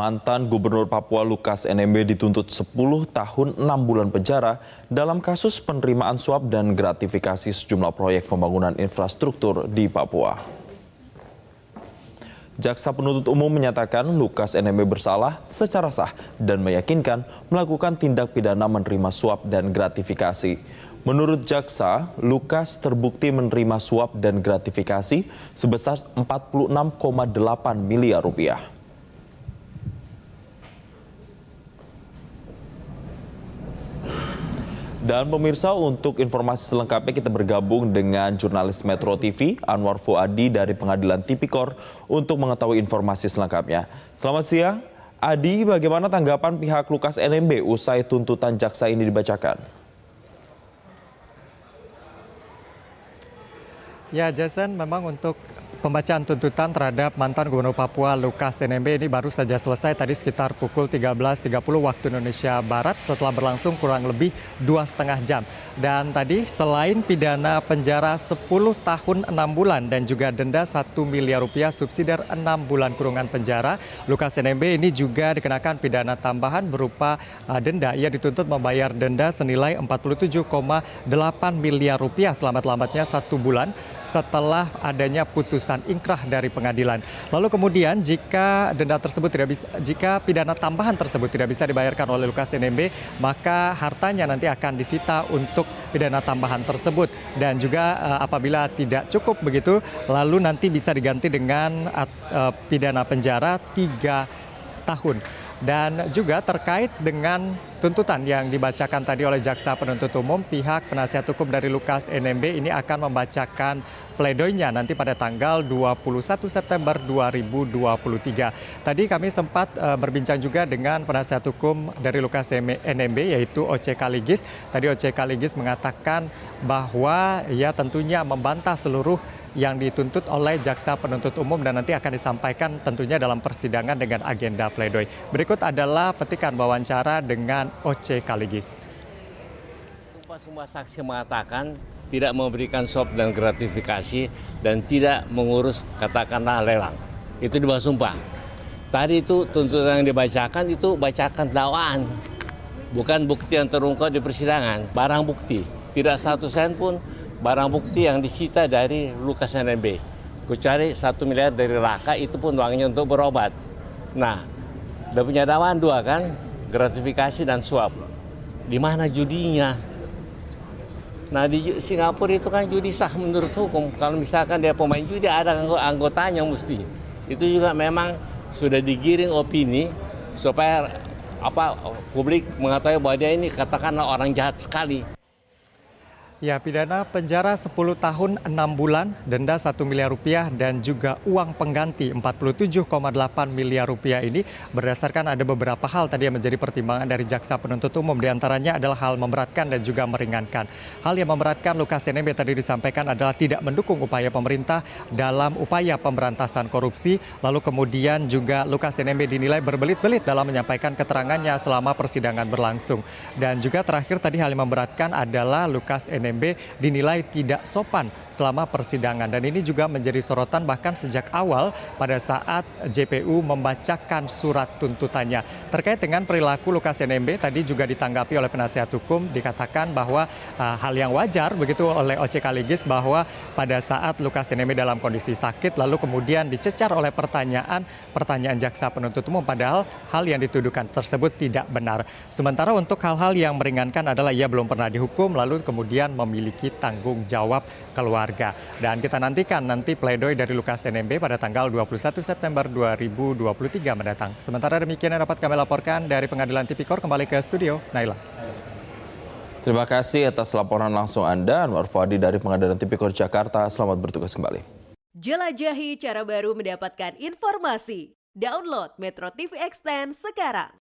Mantan Gubernur Papua Lukas NMB dituntut 10 tahun 6 bulan penjara dalam kasus penerimaan suap dan gratifikasi sejumlah proyek pembangunan infrastruktur di Papua. Jaksa penuntut umum menyatakan Lukas NMB bersalah secara sah dan meyakinkan melakukan tindak pidana menerima suap dan gratifikasi. Menurut jaksa, Lukas terbukti menerima suap dan gratifikasi sebesar 46,8 miliar rupiah. Dan pemirsa untuk informasi selengkapnya kita bergabung dengan jurnalis Metro TV Anwar Fuadi dari Pengadilan Tipikor untuk mengetahui informasi selengkapnya. Selamat siang, Adi bagaimana tanggapan pihak Lukas NMB usai tuntutan jaksa ini dibacakan? Ya Jason, memang untuk pembacaan tuntutan terhadap mantan Gubernur Papua Lukas NMB ini baru saja selesai tadi sekitar pukul 13.30 waktu Indonesia Barat setelah berlangsung kurang lebih dua setengah jam. Dan tadi selain pidana penjara 10 tahun 6 bulan dan juga denda 1 miliar rupiah subsidi 6 bulan kurungan penjara, Lukas NMB ini juga dikenakan pidana tambahan berupa uh, denda. Ia dituntut membayar denda senilai 47,8 miliar rupiah selamat-lambatnya satu bulan setelah adanya putusan ingkrah dari pengadilan. Lalu kemudian jika denda tersebut tidak bisa, jika pidana tambahan tersebut tidak bisa dibayarkan oleh Lukas NMB, maka hartanya nanti akan disita untuk pidana tambahan tersebut dan juga uh, apabila tidak cukup begitu, lalu nanti bisa diganti dengan uh, pidana penjara tiga tahun. Dan juga terkait dengan tuntutan yang dibacakan tadi oleh jaksa penuntut umum, pihak penasihat hukum dari Lukas NMB ini akan membacakan pledoinya nanti pada tanggal 21 September 2023. Tadi kami sempat uh, berbincang juga dengan penasihat hukum dari Lukas NMB yaitu OC Kaligis. Tadi OC Kaligis mengatakan bahwa ya tentunya membantah seluruh yang dituntut oleh jaksa penuntut umum dan nanti akan disampaikan tentunya dalam persidangan dengan agenda pledoi. Berikut adalah petikan wawancara dengan OC Kaligis. Semua saksi mengatakan tidak memberikan sop dan gratifikasi dan tidak mengurus katakanlah lelang. Itu di bawah sumpah. Tadi itu tuntutan yang dibacakan itu bacakan dakwaan. Bukan bukti yang terungkap di persidangan, barang bukti. Tidak satu sen pun barang bukti yang disita dari Lukas NMB. Ku cari satu miliar dari Raka itu pun uangnya untuk berobat. Nah, udah punya dakwaan dua kan, gratifikasi dan suap. Di mana judinya? Nah di Singapura itu kan judi sah menurut hukum. Kalau misalkan dia pemain judi ada anggotanya mesti. Itu juga memang sudah digiring opini supaya apa publik mengetahui bahwa dia ini katakanlah orang jahat sekali. Ya, pidana penjara 10 tahun 6 bulan, denda 1 miliar rupiah dan juga uang pengganti 47,8 miliar rupiah ini berdasarkan ada beberapa hal tadi yang menjadi pertimbangan dari jaksa penuntut umum. Di antaranya adalah hal memberatkan dan juga meringankan. Hal yang memberatkan Lukas NMB tadi disampaikan adalah tidak mendukung upaya pemerintah dalam upaya pemberantasan korupsi. Lalu kemudian juga Lukas NMB dinilai berbelit-belit dalam menyampaikan keterangannya selama persidangan berlangsung. Dan juga terakhir tadi hal yang memberatkan adalah Lukas NMB NMB dinilai tidak sopan selama persidangan dan ini juga menjadi sorotan bahkan sejak awal pada saat JPU membacakan surat tuntutannya. Terkait dengan perilaku Lukas NMB tadi juga ditanggapi oleh penasihat hukum dikatakan bahwa uh, hal yang wajar begitu oleh OC Kaligis bahwa pada saat Lukas NMB dalam kondisi sakit lalu kemudian dicecar oleh pertanyaan pertanyaan jaksa penuntut umum padahal hal yang dituduhkan tersebut tidak benar. Sementara untuk hal-hal yang meringankan adalah ia belum pernah dihukum lalu kemudian memiliki tanggung jawab keluarga. Dan kita nantikan nanti pledoi dari Lukas NMB pada tanggal 21 September 2023 mendatang. Sementara demikian yang dapat kami laporkan dari Pengadilan Tipikor kembali ke studio. Naila. Terima kasih atas laporan langsung Anda, Anwar Fuadi dari Pengadilan Tipikor Jakarta. Selamat bertugas kembali. Jelajahi cara baru mendapatkan informasi. Download Metro TV Extend sekarang.